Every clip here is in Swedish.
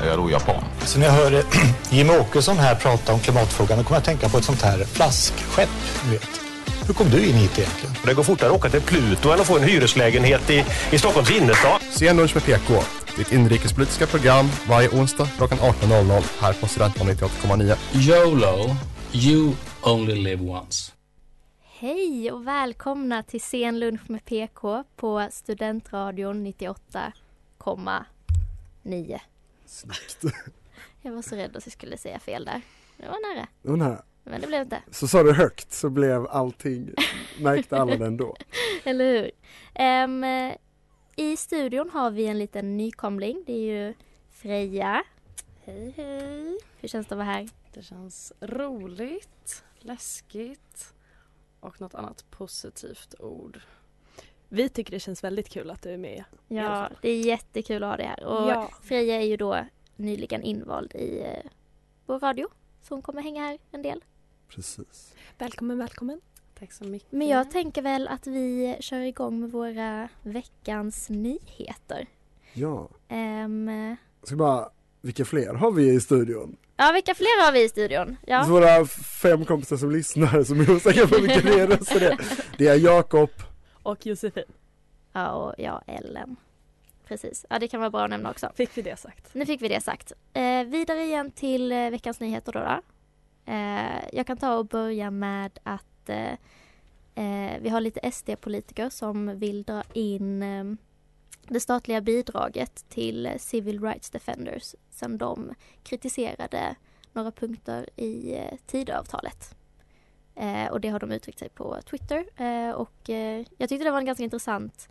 jag då japan? Så när jag hör Jimmie Åkesson här prata om klimatfrågan då kommer jag att tänka på ett sånt här flaskskepp. Vet. Hur kom du in hit egentligen? Det går fortare att åka till Pluto än att få en hyreslägenhet i, i Stockholms innerstad. Senlunch med PK, ditt inrikespolitiska program varje onsdag klockan 18.00 här på Studentradion 98,9. YOLO, you only live once. Hej och välkomna till Sen lunch med PK på Studentradion 98,9. Snyggt. Jag var så rädd att jag skulle säga fel där. Det var nära. Det var nära. Men det blev inte. Så sa du högt så blev allting, märkte alla den då. Eller hur? Um, I studion har vi en liten nykomling. Det är ju Freja. Hej hej. Hur känns det att vara här? Det känns roligt, läskigt och något annat positivt ord. Vi tycker det känns väldigt kul att du är med. Ja, det är jättekul att ha dig här. Och Ja. Freja är ju då nyligen invald i eh, vår radio. Så hon kommer hänga här en del. Precis. Välkommen, välkommen. Tack så mycket. Men jag tänker väl att vi kör igång med våra veckans nyheter. Ja. Um, Ska bara, vilka fler har vi i studion? ja, vilka fler har vi i studion? Ja. Våra fem kompisar som lyssnar som är osäkra på vilka det är. Det är Jakob. Och Josefin. Ja, och ja, Ellen. Precis. Ja, det kan vara bra att nämna också. Fick vi det sagt. Nu fick vi det sagt. Eh, vidare igen till eh, veckans nyheter då. då. Eh, jag kan ta och börja med att eh, eh, vi har lite SD-politiker som vill dra in eh, det statliga bidraget till Civil Rights Defenders sen de kritiserade några punkter i Tidöavtalet. Eh, och det har de uttryckt sig på Twitter eh, och eh, jag tyckte det var en ganska intressant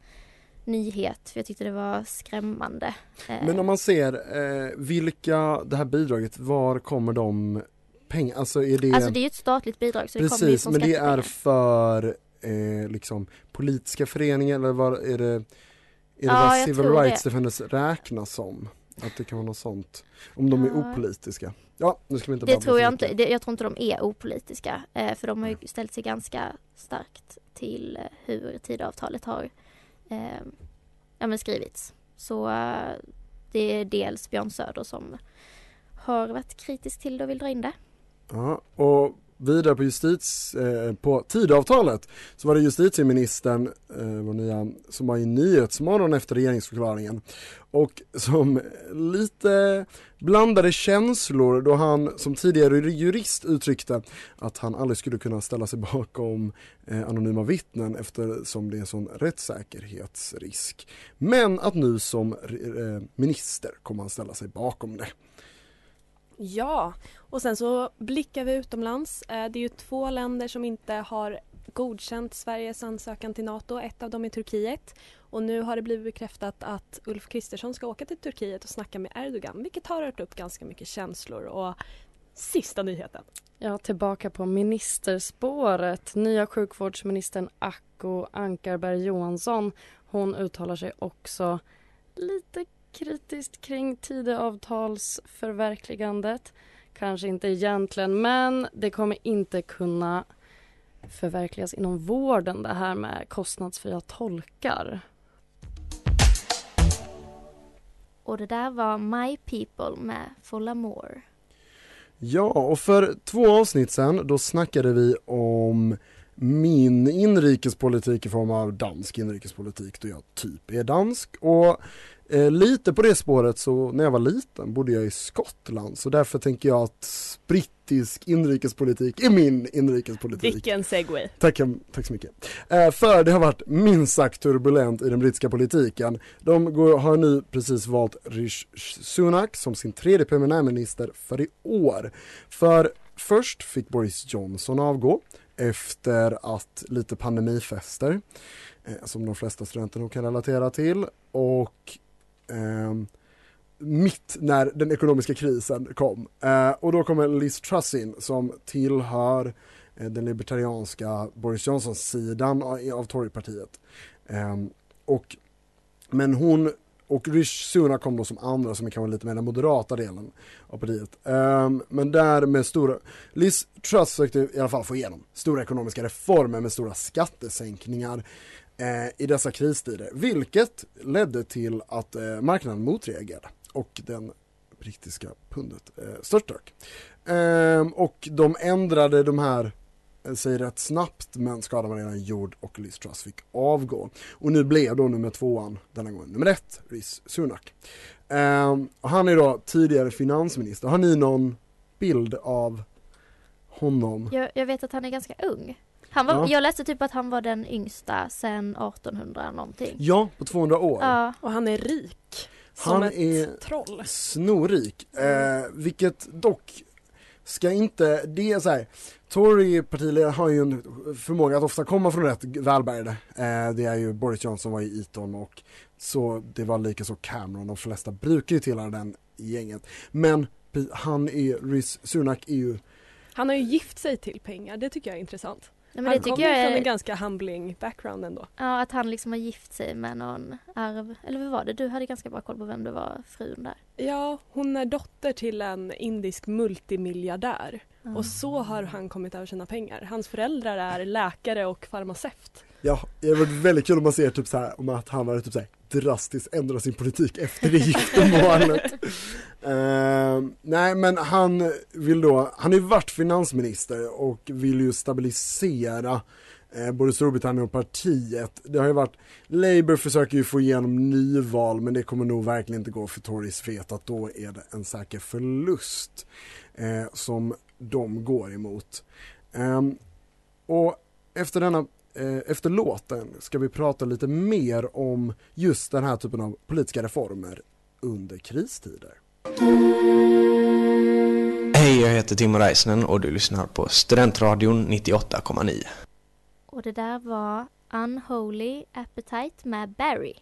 nyhet för jag tyckte det var skrämmande. Eh, Men om man ser eh, vilka, det här bidraget, var kommer de pengar, alltså är det Alltså det är ju ett statligt bidrag så det kommer ju Precis, från men det är för eh, liksom politiska föreningar eller vad är det, är det Ja, vad Civil Rights. Defenders räknas som? Att det kan vara något sånt. Om de är Ja. opolitiska. Ja, nu ska vi inte Det tror jag inte. Det, jag tror inte de är opolitiska. Eh, för de har ju ställt sig ganska starkt till eh, hur Tidöavtalet har eh, ja, men skrivits. Så eh, det är dels Björn Söder som har varit kritisk till det och vill dra in det. Ja, och vidare på justiz, eh, på Tidöavtalet så var det justitieministern, eh, vår nya, som var i Nyhetsmorgon efter regeringsförklaringen och som lite blandade känslor då han som tidigare jurist uttryckte att han aldrig skulle kunna ställa sig bakom eh, anonyma vittnen eftersom det är en sån rättssäkerhetsrisk. Men att nu som eh, minister kommer han ställa sig bakom det. Ja, och sen så blickar vi utomlands. Eh, det är ju två länder som inte har godkänt Sveriges ansökan till NATO. Ett av dem är Turkiet. Och nu har det blivit bekräftat att Ulf Kristersson ska åka till Turkiet och snacka med Erdogan, vilket har rört upp ganska mycket känslor. Och sista nyheten. Ja, tillbaka på ministerspåret. Nya sjukvårdsministern Acko Ankarberg Johansson. Hon uttalar sig också lite kritiskt kring Tidöavtalsförverkligandet. Kanske inte egentligen, men det kommer inte kunna förverkligas inom vården det här med kostnadsfria tolkar. Och det där var My People med Full Amour. Ja, och för två avsnitt sen då snackade vi om min inrikespolitik i form av dansk inrikespolitik då jag typ är dansk och eh, lite på det spåret så när jag var liten bodde jag i Skottland så därför tänker jag att brittisk inrikespolitik är min inrikespolitik. Vilken segway. Tack, tack så mycket. Eh, för det har varit minst sagt turbulent i den brittiska politiken. De går, har nu precis valt Rishi Sunak som sin tredje premiärminister för i år. För först fick Boris Johnson avgå efter att lite pandemifester eh, som de flesta studenter nog kan relatera till och Ehm, mitt när den ekonomiska krisen kom. Eh, och då kommer Liz Truss in som tillhör eh, den libertarianska Boris Johnson-sidan av, av Torypartiet. Eh, och, men hon och Rish Sunak kom då som andra som kan vara lite mer den moderata delen av partiet. Um, men där med stora, Liz Truss försökte i alla fall få igenom stora ekonomiska reformer med stora skattesänkningar Eh, i dessa kristider. Vilket ledde till att eh, marknaden motreagerade och den brittiska pundet eh, störtdök. Ehm, och de ändrade de här eh, sig rätt snabbt men skadan var redan gjord och Liz Truss fick avgå. Och nu blev då nummer tvåan denna gång nummer ett, Riz Sunak. Um, han är då tidigare finansminister. Har ni någon bild av honom? Jag, jag vet att han är ganska ung. Han var, Ja. Jag läste typ att han var den yngsta sen 1800 någonting. Ja, på 200 år. Ja. Och han är rik. Som Han ett är troll. snorrik, eh, vilket dock ska inte, det är så här, Tory-partiledare har ju en förmåga att ofta komma från rätt välbärgade. Eh, det är ju Boris Johnson var i Eton och så det var lika så Cameron, de flesta brukar ju tillhöra den gänget. Men han är, Riz Sunak är ju, Han har ju gift sig till pengar, det tycker jag är intressant. Nej, men han kommer jag från är- en ganska humbling background ändå. Ja, att han liksom har gift sig med någon arv, eller vad var det? Du hade ganska bra koll på vem det var, frun där. Ja, hon är dotter till en indisk multimiljardär. Mm. Och så har han kommit över sina pengar. Hans föräldrar är läkare och farmaceut. ja, det har varit väldigt kul om man ser typ så här, om att han hade typ så här drastiskt ändrat sin politik efter det giftermålet. Eh, nej men han vill då, han har ju varit finansminister och vill ju stabilisera eh, både Storbritannien och partiet. Det har ju varit, Labour försöker ju få igenom nyval men det kommer nog verkligen inte gå för Tories vet att då är det en säker förlust eh, som de går emot. Eh, och efter denna eh, efter låten ska vi prata lite mer om just den här typen av politiska reformer under kristider. Jag heter Timo Räisänen och du lyssnar på Studentradion 98,9. Och det där var Unholy Appetite med Barry.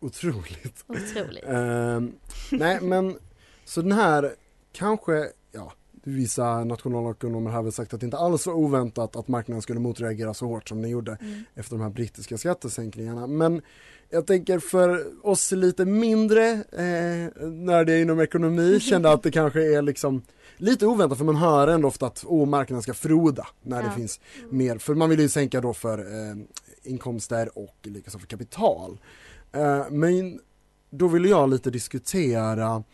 Otroligt. Otroligt. Ehm, nej men, så den här kanske, ja, vissa nationalekonomer har väl sagt att det inte alls var oväntat att marknaden skulle motreagera så hårt som den gjorde Mm. efter de här brittiska skattesänkningarna. Men jag tänker för oss lite mindre eh, nördiga inom ekonomi kände att det kanske är liksom lite oväntat för man hör ändå ofta att oh, marknaden ska froda när det Ja. finns mer, för man vill ju sänka då för eh, inkomster och likaså för kapital. Eh, men då vill jag lite diskutera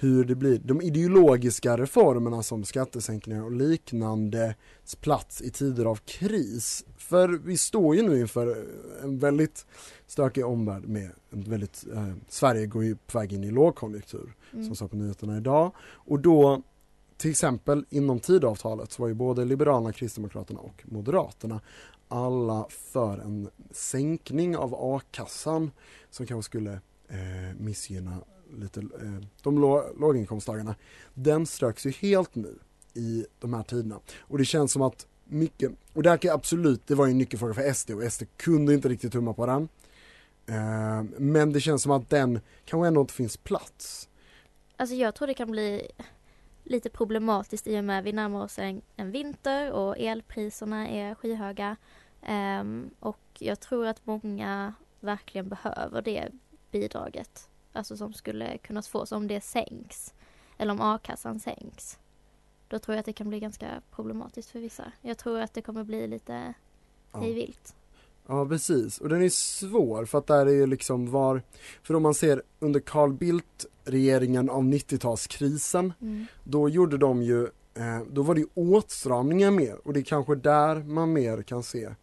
hur det blir, de ideologiska reformerna som skattesänkningar och liknande plats i tider av kris. För vi står ju nu inför en väldigt stökig omvärld med en väldigt, eh, Sverige går ju på väg in i lågkonjunktur Mm. som sa på nyheterna idag. Och då till exempel inom tidavtalet så var ju både Liberalerna, Kristdemokraterna och Moderaterna alla för en sänkning av a-kassan som kanske skulle eh, missgynna lite eh, de lå, låginkomsttagarna. Den ströks ju helt nu i de här tiderna och det känns som att mycket, och det här kan absolut, det var ju en nyckelfråga för SD och SD kunde inte riktigt tumma på den. Eh, men det känns som att den kanske ändå inte finns plats. Alltså jag tror det kan bli lite problematiskt i och med att vi närmar oss en, en vinter och elpriserna är skyhöga. Eh, och jag tror att många verkligen behöver det bidraget. Alltså som skulle kunna fås om det sänks. Eller om a-kassan sänks. Då tror jag att det kan bli ganska problematiskt för vissa. Jag tror att det kommer bli lite Ja. hej vilt. Ja precis, och den är svår för att där är ju liksom var, för om man ser under Carl Bildt regeringen av 90-talskrisen, Mm. då gjorde de ju, eh, då var det åtstramningar mer och det är kanske där man mer kan se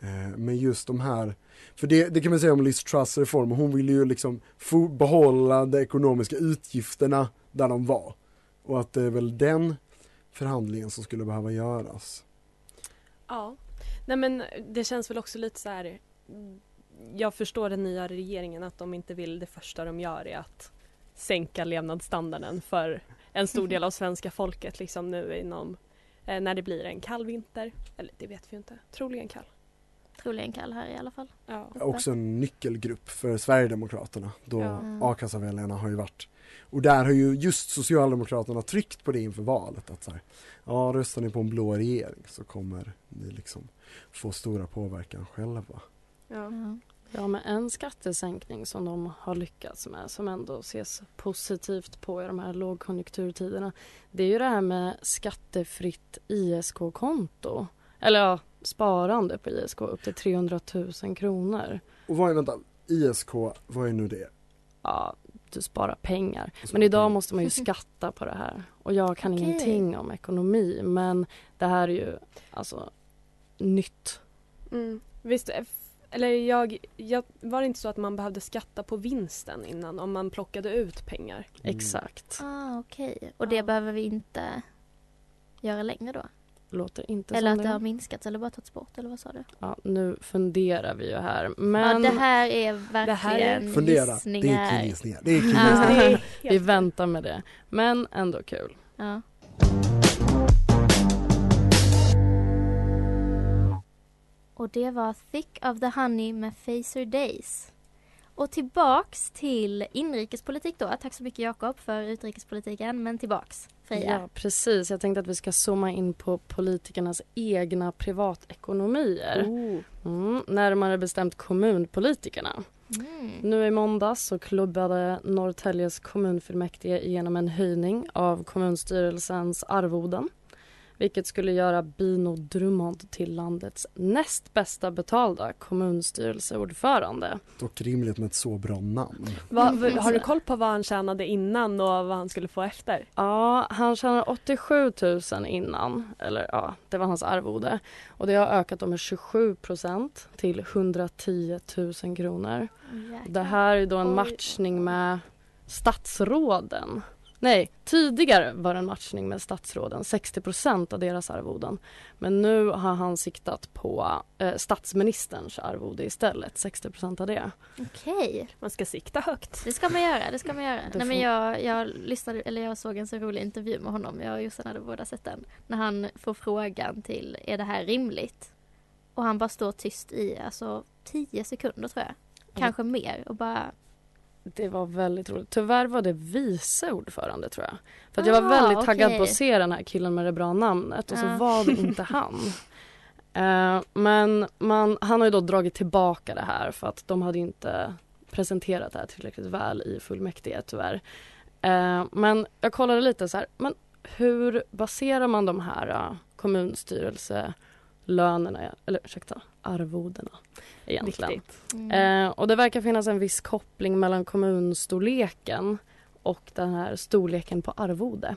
Eh, men just de här, för det, det kan man säga om Liz Truss reform, hon ville ju liksom få behålla de ekonomiska utgifterna där de var och att det är väl den förhandlingen som skulle behöva göras. Ja. Nej men det känns väl också lite så här. Jag förstår den nya regeringen att de inte vill det första de gör är att sänka levnadsstandarden för en stor del av svenska folket liksom nu inom eh, när det blir en kall vinter. Eller det vet vi ju inte. Troligen kall troligen kall här i alla fall. Ja. Också en nyckelgrupp för Sverigedemokraterna då Ja. a-kassaväljarna har ju varit och där har ju just Socialdemokraterna tryckt på det inför valet att så här, ja röstar ni på en blå regering så kommer ni liksom få stora påverkan själva. Ja. Ja, men en skattesänkning som de har lyckats med som ändå ses positivt på i de här lågkonjunkturtiderna det är ju det här med skattefritt ISK-konto. Eller ja, sparande på ISK upp till 300 000 kronor. Och vad är, vänta, ISK, vad är nu det? Ja, du sparar pengar. Men idag pengar. måste man ju skatta på det här. Och jag kan Okej. ingenting om ekonomi men det här är ju alltså nytt. Mm. Visst, eller jag, jag, var det inte så att man behövde skatta på vinsten innan om man plockade ut pengar? Exakt. Ah, okej. Och det behöver vi inte göra längre då? Låter inte Eller att det har minskats eller bara tagits bort eller vad sa du? Ja, nu funderar vi ju här. Men Ja, det här är verkligen här är- Fundera, det är gissningar. killgissningar. Det är Ja. killgissningar. Är vi väntar med det. Men ändå kul. Ja. Och det var Thick of the Honey med Facer Days. Och tillbaks till inrikespolitik då. Tack så mycket Jakob för utrikespolitiken. Men tillbaks Freja. Ja, precis. Jag tänkte att vi ska zooma in på politikernas egna privatekonomier. Oh. Mm, närmare bestämt kommunpolitikerna. Mm. Nu i måndags så klubbade Norrtäljes kommunfullmäktige igenom en höjning av kommunstyrelsens arvoden. Vilket skulle göra Bino Drummond till landets näst bästa betalda kommunstyrelseordförande. Dock rimligt med ett så bra namn. Vad- v- har du koll på vad han tjänade innan och vad han skulle få efter? Ja, han tjänade 87 000 innan, eller ja, det var hans arvode. Och det har ökat med 27 procent till 110 000 kronor. Det här är då en matchning med statsråden. Nej, tidigare var det en matchning med statsråden, 60 procent av deras arvoden. Men nu har han siktat på eh, statsministerns arvode istället, 60 procent av det. Okej, Man ska sikta högt. det ska man göra. Det ska man göra. Det Nej, men jag, jag lyssnade, eller jag såg en så rolig intervju med honom. Jag och Jossan hade båda sett den. När han får frågan till, är det här rimligt? Och han bara står tyst i, alltså 10 sekunder tror jag. Kanske mer och bara Det var väldigt roligt. Tyvärr var det vice ordförande tror jag. För jag var väldigt taggad på att se den här killen med det bra namnet och så var det inte han. Eh, men man, han har ju då dragit tillbaka det här för att de hade inte presenterat det här tillräckligt väl i fullmäktige tyvärr. Eh, men jag kollade lite så här, men hur baserar man de här uh, kommunstyrelselönerna, eller ursäkta, arvodena egentligen? Viktigt. mm. Eh, och det verkar finnas en viss koppling mellan kommunstorleken och den här storleken på arvode.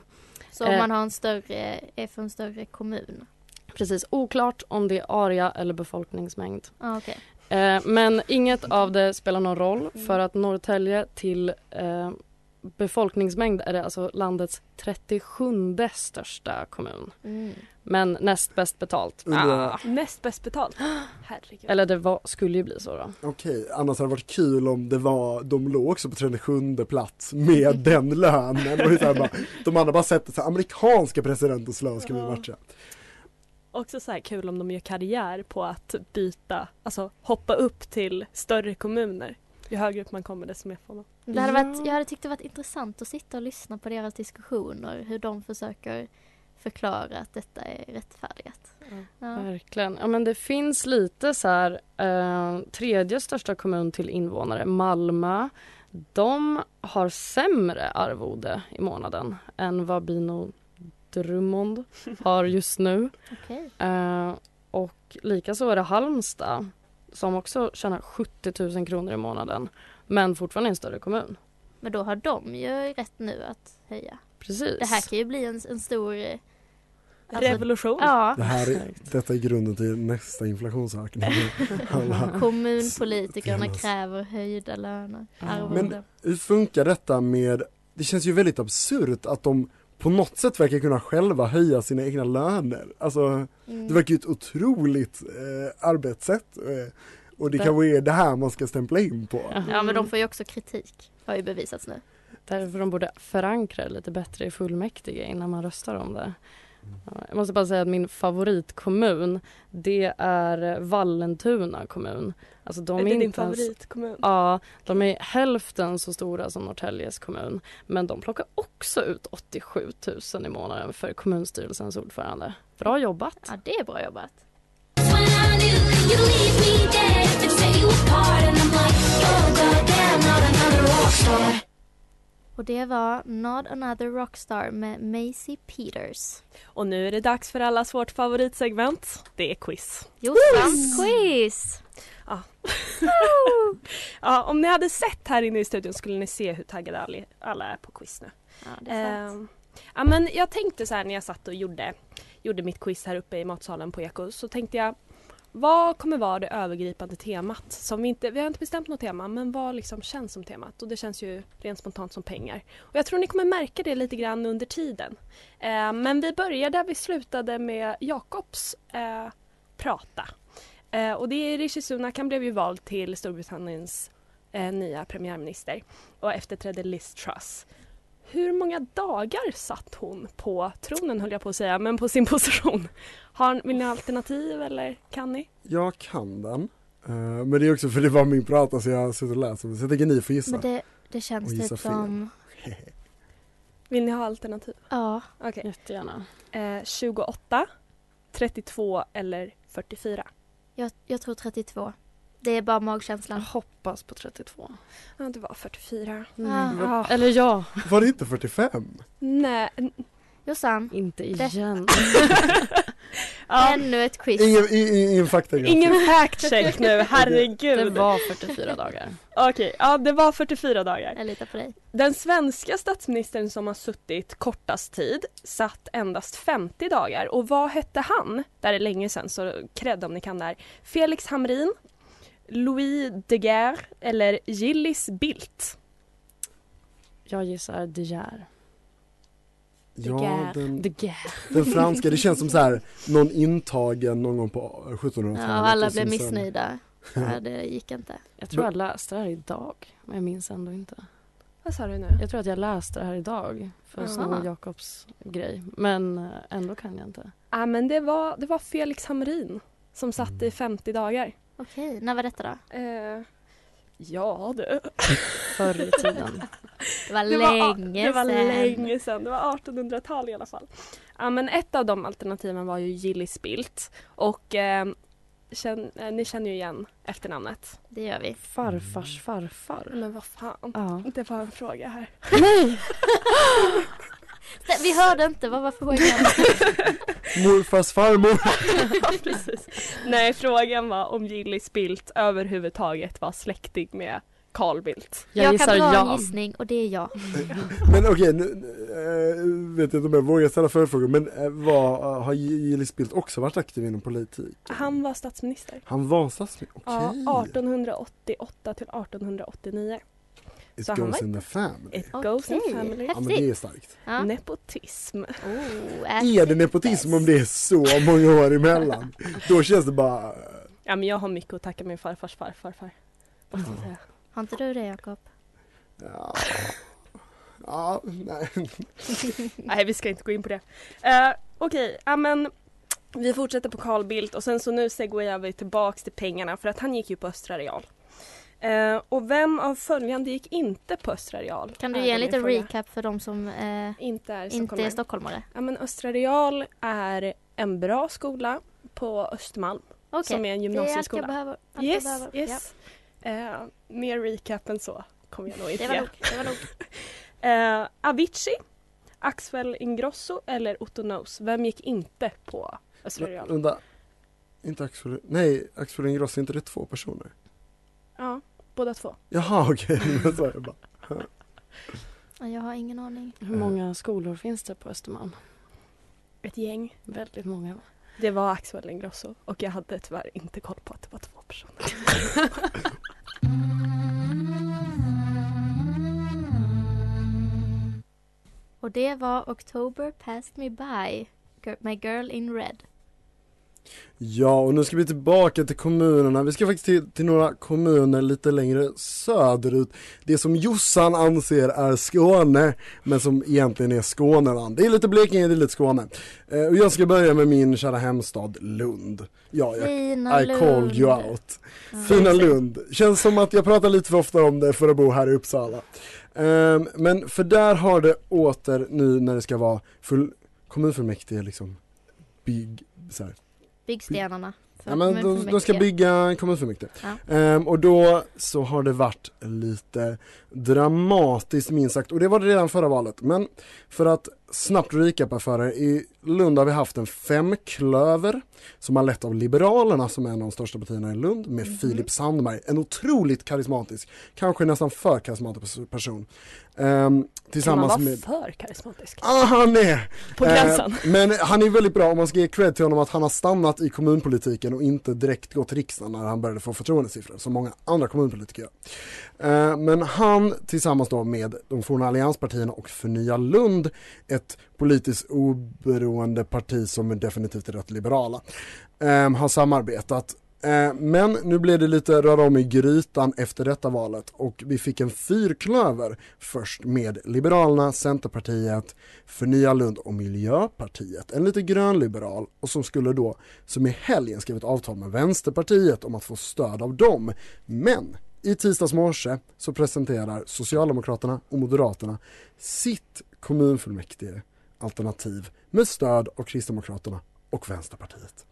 Så om eh, man har en större, är för en större kommun. Precis, oklart om det är area eller befolkningsmängd. Ah, okej. Eh, men inget av det spelar någon roll för att Norrtälje till eh, befolkningsmängd är det alltså landets 37 största kommun. Mm. Men näst bäst betalt. Ah. Näst bäst betalt. Herregud. Eller det var, skulle ju bli så då. Okej, annars hade det varit kul om det var, de låg också på 37 plats med den lönen. Och så här bara, de andra bara sett så här, amerikanska presidentens lön ska vi matcha. Också så här kul om de gör karriär på att byta, alltså hoppa upp till större kommuner. Ju högre upp man kommer desto mer får man. Det hade varit, jag hade tyckt det varit intressant att sitta och lyssna på deras diskussioner. Hur de försöker förklara att detta är rättfärdigat. Ja. Verkligen. Ja, men det finns lite så här, eh, tredje största kommun till invånare, Malmö. De har sämre arvode i månaden än vad Bino Drummond har just nu. Okej. Eh, och likaså är det Halmstad som också tjänar 70 000 kronor i månaden men fortfarande är en större kommun. Men då har de ju rätt nu att höja. Precis. Det här kan ju bli en, en stor... eh, alltså- Revolution. Ja. Det här är, detta är grunden till nästa inflationsökning. Kommunpolitikerna kräver höjda löner. Ja. Men hur funkar detta med, det känns ju väldigt absurt att de på något sätt verkar kunna själva höja sina egna löner. Alltså Mm. det verkar ju ett otroligt eh, arbetssätt. Eh, och det kanske är det här man ska stämpla in på. Ja men de får ju också kritik. Har ju bevisats nu. Därför de borde förankra det lite bättre i fullmäktige innan man röstar om det. Ja, Jag måste bara säga att min favoritkommun det är Vallentuna kommun. Alltså de Är det din ens- favoritkommun? Ja, de är hälften så stora som Norrtäljes kommun. Men de plockar också ut 87 000 i månaden för kommunstyrelsens ordförande. Bra jobbat! Ja, det är bra jobbat. Och det var Not Another Rockstar med Macy Peters. Och nu är det dags för allas vårt favoritsegment. Det är quiz. Jossan quiz! Ja. ja, om ni hade sett här inne i studion skulle ni se hur taggade alla- är på quiz nu. Ja, det är sant. Ehm, ja, men jag tänkte så här när jag satt och gjorde, gjorde mitt quiz här uppe i matsalen på Eko så tänkte jag vad kommer vara det övergripande temat? Som vi, inte, vi har inte bestämt något tema men vad liksom känns som temat? Och det känns ju rent spontant som pengar. Och jag tror ni kommer märka det lite grann under tiden. Eh, men vi börjar där vi slutade med Jakobs eh, prata. Eh, och det är Rishi Sunak, han blev ju vald till Storbritanniens eh, nya premiärminister och efterträdde Liz Truss. Hur många dagar satt hon på tronen höll jag på att säga, men på sin position? Har, vill ni ha alternativ eller kan ni? Jag kan den. Eh, men det är också för det var min prata så jag har suttit och läst den. Så jag tänker ni får gissa. Men det, det känns typ som... Vill ni ha alternativ? Ja. Okej. Jättegärna. Eh, 28, 32 eller 44? Jag, jag tror 32. Det är bara magkänslan. Jag hoppas på 32. Ja, det var 44. Mm. Ja. Eller ja, Var det inte 45? Nej. Jossan, inte igen. Ja. ännu ett quiz. Ingen, ingen fakta. Ingen fact check nu, herregud. Det var 44 dagar. Okej, ja det var 44 dagar. Jag litar på dig. Den svenska statsministern som har suttit kortast tid satt endast 50 dagar. Och vad hette han? Det här är länge sedan så cred om ni kan det här. Felix Hamrin, Louis De Geer eller Gillis Bildt? Jag gissar De Geer. Ja, den, den franska, det känns som så här någon intagen någon gång på 1700-talet. Ja, alla blev sen- missnöjda. Ja, det gick inte. Jag tror jag läste det här idag, men jag minns ändå inte. Vad sa du nu? Jag tror att jag läste det här idag för att Aha. sno Jakobs grej. Men eh, ändå kan jag inte. Ja men det var, det var Felix Hamrin som satt i 50 dagar. Okej, när var detta då? Eh, ja du. Förr i tiden. Det var Det var, länge det var länge sedan, det var 1800-tal i alla fall. Ja men ett av de alternativen var ju Gillis Bildt och eh, känn, eh, ni känner ju igen efternamnet. Det gör vi. Farfars farfar. Men vad fan, Ja. det var en fråga här. Nej! Nej, Vi hörde inte, vad var frågan? Morfars farmor. ja, precis. Nej frågan var om Gillis Bildt överhuvudtaget var släkting med Carl Bildt. Jag, Jag, kan dra en ja. gissning och det är jag. Men okej, nu äh, vet jag inte om jag vågar ställa följdfrågor men äh, var, har Gillis Bildt också varit aktiv inom politik? Han var statsminister. Han var statsminister? Okej. Ja, 1888 till 1889. It så goes in the family. It goes in Okej, family. Ja men det är starkt. Ja. Nepotism. Oh, Är det nepotism om det är så många år emellan? Då känns det bara... Ja men jag har mycket att tacka min farfars farfarfar. Måste jag säga. Har inte du det Jakob? Ja, ja nej. Nej vi ska inte gå in på det. Uh, Okej, ja men vi fortsätter på Carl Bildt och sen så nu segwayar vi tillbaks till pengarna för att han gick ju på Östra Real. Eh, och vem av följande gick inte på Östra Real? Kan du ge en liten recap för de som eh, Inte är inte stockholmare. är stockholmare? Ja men Östra Real är en bra skola på Östermalm. Okej, Som är en det är allt gymnasieskola. jag behöver. Allt Yes, jag behöver. yes. Eh, mer recap än så kommer jag nog Ja, inte det var nog. Det var nog. Eh, Avicii, Axel Ingrosso eller Otto Knows? Vem gick inte på Östra Real? Undra, inte Axel, nej Axel Ingrosso, är inte det två personer? Ja, båda två. Jaha okej, okay. jag bara. Ja, Jag har ingen aning. Hur många skolor finns det på Östermalm? Ett gäng. Väldigt många. Det var Axel Ingrosso och jag hade tyvärr inte koll på att det var två personer. Och det var October passed me by, My Girl in Red. Ja, och nu ska vi tillbaka till kommunerna. Vi ska faktiskt till, till några kommuner lite längre söderut. Det som Jossan anser är Skåne, men som egentligen är Skåneland. Det är lite Blekinge, det är lite Skåne. Eh, och jag ska börja med min kära hemstad Lund. Ja, jag, Fina I called you Lund. out. Fina Lund. Känns som att jag pratar lite för ofta om det för att bo här i Uppsala. Ehm, men för där har det åter nu när det ska vara full, kommunfullmäktige liksom bygg, så här, Byggstenarna. Ja, men de, de ska bygga kommunfullmäktige. Ja. Ehm, och då så har det varit lite dramatiskt minst sagt och det var det redan förra valet. Men för att snabbt recapa för er, i Lund har vi haft en femklöver som har lett av Liberalerna som är en av de största partierna i Lund med Mhm. Filip Sandberg, en otroligt karismatisk, kanske nästan för karismatisk person. Ehm, Kan man tillsammans vara med för karismatisk? Ah, han är! På gränsen. Eh, men han är väldigt bra om man ska ge cred till honom att han har stannat i kommunpolitiken och inte direkt gått till riksdagen när han började få förtroendesiffror som många andra kommunpolitiker gör. Eh, men han tillsammans då med de forna allianspartierna och Förnya Lund, ett politiskt oberoende parti som är definitivt är rätt liberala, eh, har samarbetat ehm, Men nu blev det lite röra om i grytan efter detta valet och vi fick en fyrklöver först med Liberalerna, Centerpartiet, Förnya Lund och Miljöpartiet. En lite grönliberal och som skulle då, som i helgen skrev ett avtal med Vänsterpartiet om att få stöd av dem. Men i tisdags morse så presenterar Socialdemokraterna och Moderaterna sitt kommunfullmäktige alternativ med stöd av Kristdemokraterna och Vänsterpartiet.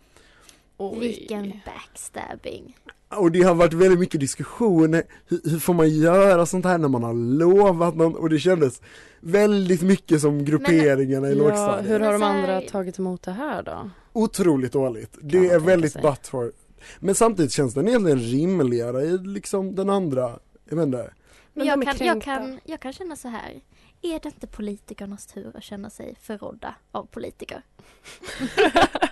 Vilken backstabbing. Och det har varit väldigt mycket diskussion, hur, hur får man göra sånt här när man har lovat någon och det kändes väldigt mycket som grupperingarna i Ja, lågstadiet. hur har de Men andra tagit emot det här då? Otroligt dåligt. Det är väldigt butthurt. Men samtidigt känns den egentligen rimligare i liksom den andra, jag vet inte. Men jag kan, jag, kan, jag kan känna så här. Är det inte politikernas tur att känna sig förrådda av politiker?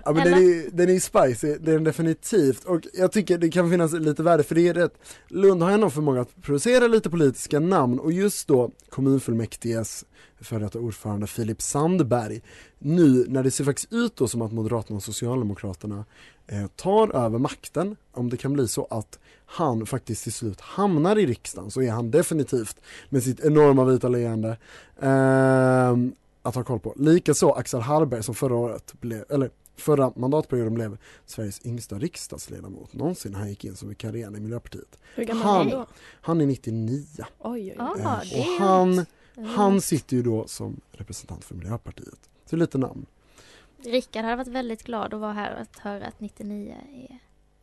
Ja men den är, den är spicy, det är den definitivt. Och jag tycker det kan finnas lite värde för det är rätt. Lund har ändå förmåga att producera lite politiska namn och just då kommunfullmäktiges före detta ordförande Filip Sandberg. Nu när det ser faktiskt ut då som att Moderaterna och Socialdemokraterna eh, tar över makten om det kan bli så att han faktiskt till slut hamnar i riksdagen så är han definitivt med sitt enorma vita leende ehm, att ha koll på. Likaså Axel Hallberg som förra året blev, eller förra mandatperioden blev Sveriges yngsta riksdagsledamot någonsin. Han gick in som vikarierande i Miljöpartiet. Hur gammal Han- är han då? Han är 99 Oj, oj, oj. Ah, Eh, och han, han sitter ju då som representant för Miljöpartiet. Så lite namn. Rickard hade varit väldigt glad att vara här och att höra att 99 är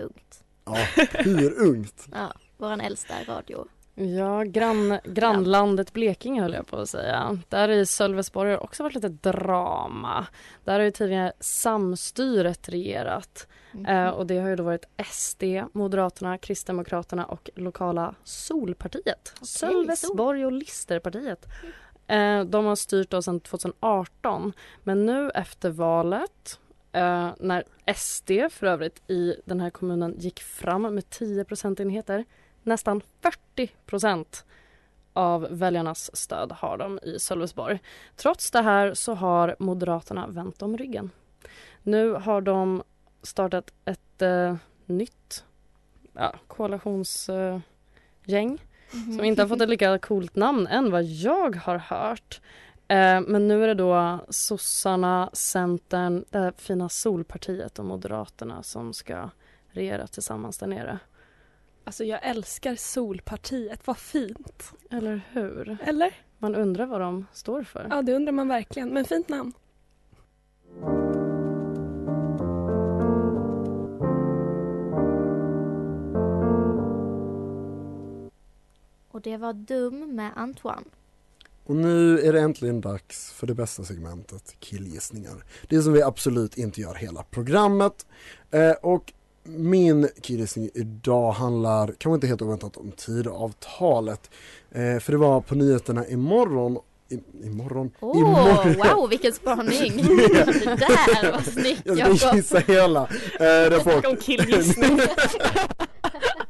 ungt. Ja, hur ungt? Ja, våran äldsta radio. Ja, grann, grannlandet Blekinge höll jag på att säga. Där i Sölvesborg har det också varit lite drama. Där har ju tidigare samstyret regerat. Mhm. Eh, och det har ju då varit SD, Moderaterna, Kristdemokraterna och lokala Solpartiet. Sölvesborg och Listerpartiet. Eh, de har styrt då sedan 2018. Men nu efter valet eh, när SD för övrigt i den här kommunen gick fram med 10 procentenheter nästan 40 procent av väljarnas stöd har de i Sölvesborg. Trots det här så har Moderaterna vänt om ryggen. Nu har de startat ett eh, nytt ja, koalitionsgäng Mhm. som inte har fått ett lika coolt namn än vad jag har hört. Eh, men nu är det då sossarna, Centern, det här fina Solpartiet och Moderaterna som ska regera tillsammans där nere. Alltså jag älskar Solpartiet, vad fint. Eller hur? Eller? Man undrar vad de står för. Ja, det undrar man verkligen. Men fint namn. Och det var Dum med Antoine. Och nu är det äntligen dags för det bästa segmentet, killgissningar. Det som vi absolut inte gör hela programmet. Eh, och min killgissning idag handlar, kanske inte helt oväntat, om Tidöavtalet. Eh, för det var på nyheterna imorgon i, imorgon? Åh, imorgon. wow vilken spaning! det där var snyggt Jag Jakob. ska gissa hela eh. Snacka om killgissning.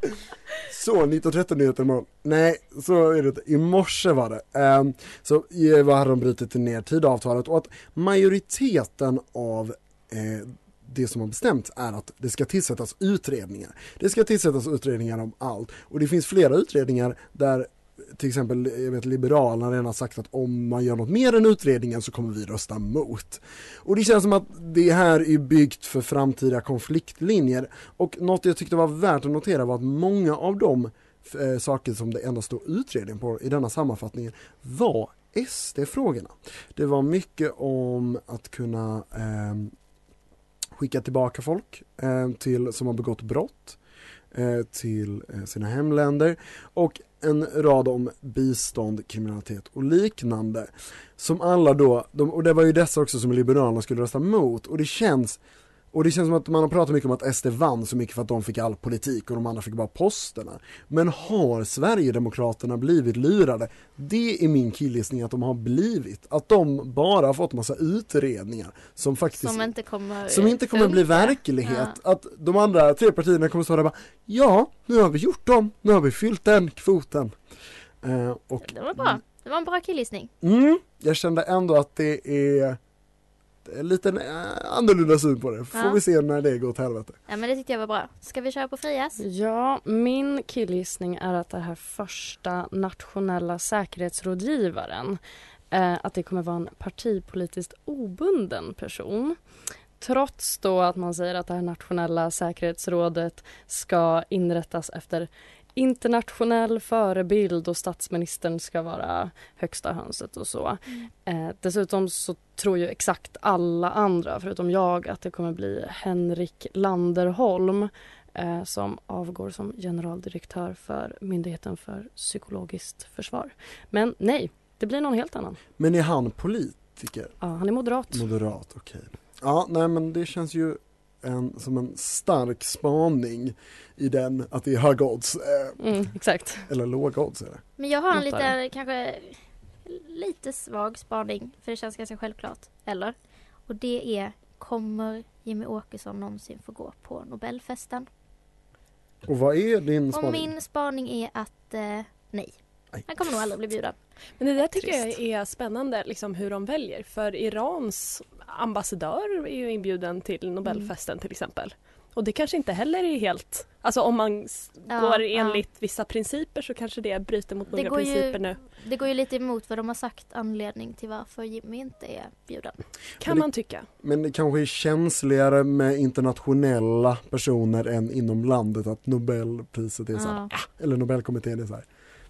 Så, 19.30 nyheter imorgon. Nej, så är det inte. I morse var det. Um, så eh, hade de brutit ner Tidöavtalet och att majoriteten av eh, det som har bestämts är att det ska tillsättas utredningar. Det ska tillsättas utredningar om allt och det finns flera utredningar där till exempel jag vet, Liberalerna redan har sagt att om man gör något mer än utredningen så kommer vi rösta mot. Och det känns som att det här är byggt för framtida konfliktlinjer. Och något jag tyckte var värt att notera var att många av de eh, saker som det endast står utredning på i denna sammanfattning var SD-frågorna. Det var mycket om att kunna eh, skicka tillbaka folk eh, till, som har begått brott eh, till eh, sina hemländer och en rad om bistånd, kriminalitet och liknande. Som alla då, de, och det var ju dessa också som Liberalerna skulle rösta mot och det känns och det känns som att man har pratat mycket om att SD vann så mycket för att de fick all politik och de andra fick bara posterna. Men har Sverigedemokraterna blivit lurade? Det är min killgissning att de har blivit. Att de bara har fått massa utredningar som faktiskt Som inte kommer som inte kommer bli verklighet. Att de andra tre partierna kommer stå där och bara Ja, nu har vi gjort dem, nu har vi fyllt den kvoten. Eh, och Det var bra. Det var en bra killgissning. mm, jag kände ändå att det är en eh, annorlunda syn på det. Får Ja. vi se när det går åt helvete. Ja men det tyckte jag var bra. Ska vi köra på Frias? Ja, min killgissning är att det här första nationella säkerhetsrådgivaren eh, att det kommer vara en partipolitiskt obunden person. Trots då att man säger att det här nationella säkerhetsrådet ska inrättas efter internationell förebild och statsministern ska vara högsta hönset och så. Eh, dessutom så tror ju exakt alla andra, förutom jag, att det kommer bli Henrik Landerholm eh, som avgår som generaldirektör för Myndigheten för psykologiskt försvar. Men nej, det blir någon helt annan. Men är han politiker? Ja, han är moderat. Moderat, okej. Ja, nej men det känns ju en, som en stark spaning i den att det är höga odds. Eh, Mm, exakt. Eller låga odds är det. Men jag har en lite, kanske lite svag spaning, för det känns ganska självklart. Eller? Och det är, kommer Jimmy Åkesson någonsin få gå på Nobelfesten? Och vad är din Och spaning? min spaning är att eh, nej. Han kommer nog aldrig bli bjuden. Men det där tycker jag är spännande, liksom hur de väljer. För Irans ambassadör är ju inbjuden till Nobelfesten till exempel. Och det kanske inte heller är helt... Alltså om man Ja, går ja. enligt vissa principer så kanske det bryter mot Det några principer ju, nu. det går ju lite emot vad de har sagt anledning till varför Jimmy inte är bjuden. Kan det- man tycka. Men det kanske är känsligare med internationella personer än inom landet att Nobelpriset är så här, Ja. ah, eller Nobelkommittén är så här.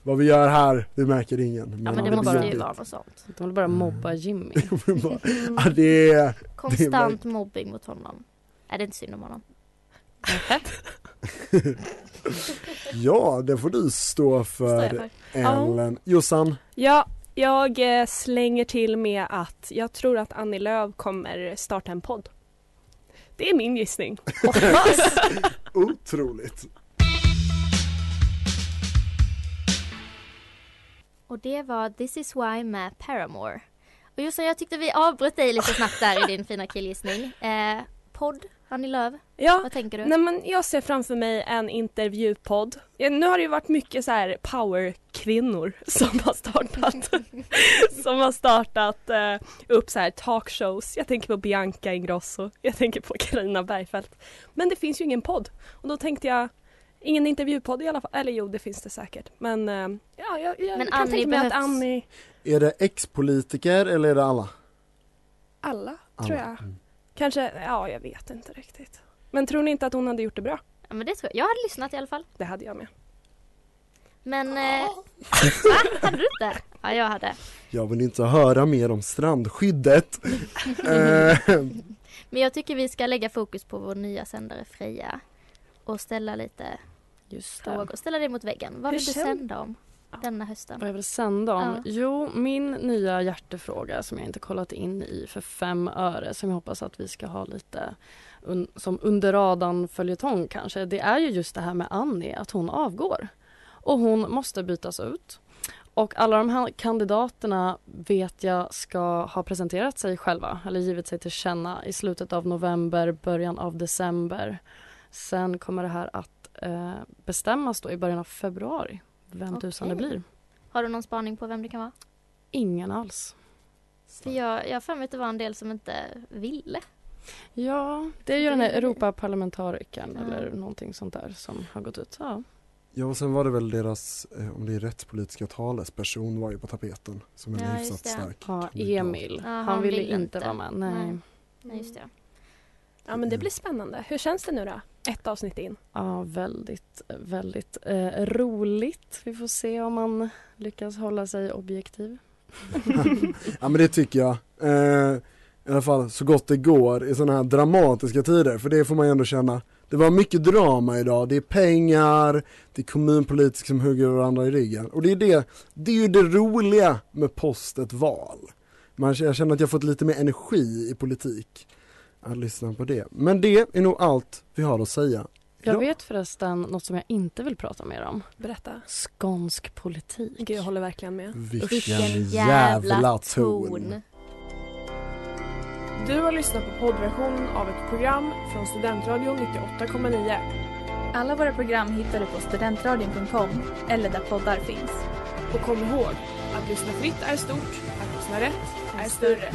Vad vi gör här, det märker ingen. Ja men det är måste ju vara något sånt. De vill bara mobba Jimmy. Ja, det är, Konstant mobbing mot honom. Är det inte synd om honom? ja, det får du stå för, för. Ja. Ellen. Jossan, Ja, jag eh, slänger till med att jag tror att Annie Lööf kommer starta en podd. Det är min gissning. Otroligt. Och det var This is why med Paramore. Och Jossan, jag tyckte vi avbröt dig lite snabbt där i din fina killgissning. Eh, podd, Annie Lööf, Ja, vad tänker du? Nej men jag ser framför mig en intervjupodd. Nu har det ju varit mycket så här powerkvinnor som har startat som har startat eh, upp så här talkshows. Jag tänker på Bianca Ingrosso, jag tänker på Carina Bergfeldt. Men det finns ju ingen podd och då tänkte jag Ingen intervjupodd i alla fall, eller jo det finns det säkert men eh, ja, jag, jag Men kan Annie tänka mig att behövs. Annie, Är det ex-politiker eller är det alla? alla alla. tror jag. Mm. Kanske, ja jag vet inte riktigt. Men tror ni inte att hon hade gjort det bra? Ja, men det tror jag. jag hade lyssnat i alla fall. Det hade jag med. Men... Eh, va? Hade du inte? Ja, jag hade. Jag vill inte höra mer om strandskyddet. Eh, Men jag tycker vi ska lägga fokus på vår nya sändare Freja. Och ställa lite Just frågor. Ställa dig mot väggen. Vad Hur vill du sända om denna hösten? Vad jag vill sända om? Ja. Jo, min nya hjärtefråga som jag inte kollat in i för fem öre som jag hoppas att vi ska ha lite un som under radarn följetong kanske. Det är ju just det här med Annie, att hon avgår. Och hon måste bytas ut. Och alla de här kandidaterna vet jag ska ha presenterat sig själva eller givit sig till känna i slutet av november, början av december. Sen kommer det här att eh, bestämmas då i början av februari vem tusan det blir. Har du någon spaning på vem det kan vara? Ingen alls. För jag, jag har för mig att det var en del som inte ville. Ja, det är ju den här Europaparlamentarikern Ja. eller någonting sånt där som har gått ut. Ja. Ja och sen var det väl deras, eh, om det är rättspolitiska talesperson var ju på tapeten som är Ja, hyfsat stark. Ja. Emil. Ja, han, han ville inte vara med. Nej. Nej. Nej, just det. Ja men det blir spännande. Hur känns det nu då? Ett avsnitt in. Ja, väldigt, väldigt eh, roligt. Vi får se om man lyckas hålla sig objektiv. Ja men det tycker jag. Eh, I alla fall så gott det går i sådana här dramatiska tider för det får man ju ändå känna. Det var mycket drama idag, det är pengar, det är kommunpolitiker som hugger varandra i ryggen och det är det, det är ju det roliga med post ett val. Man, jag känner att jag fått lite mer energi i politik att lyssna på det. Men det är nog allt vi har att säga. Jag vet förresten något som jag inte vill prata mer om. Berätta. Skånsk politik. Gud jag håller verkligen med. Vilken jävla ton. Du har lyssnat på poddversionen av ett program från Studentradion 98,9. Alla våra program hittar du på studentradion.com eller där poddar finns. Och kom ihåg, att lyssna fritt är stort, att lyssna rätt är större.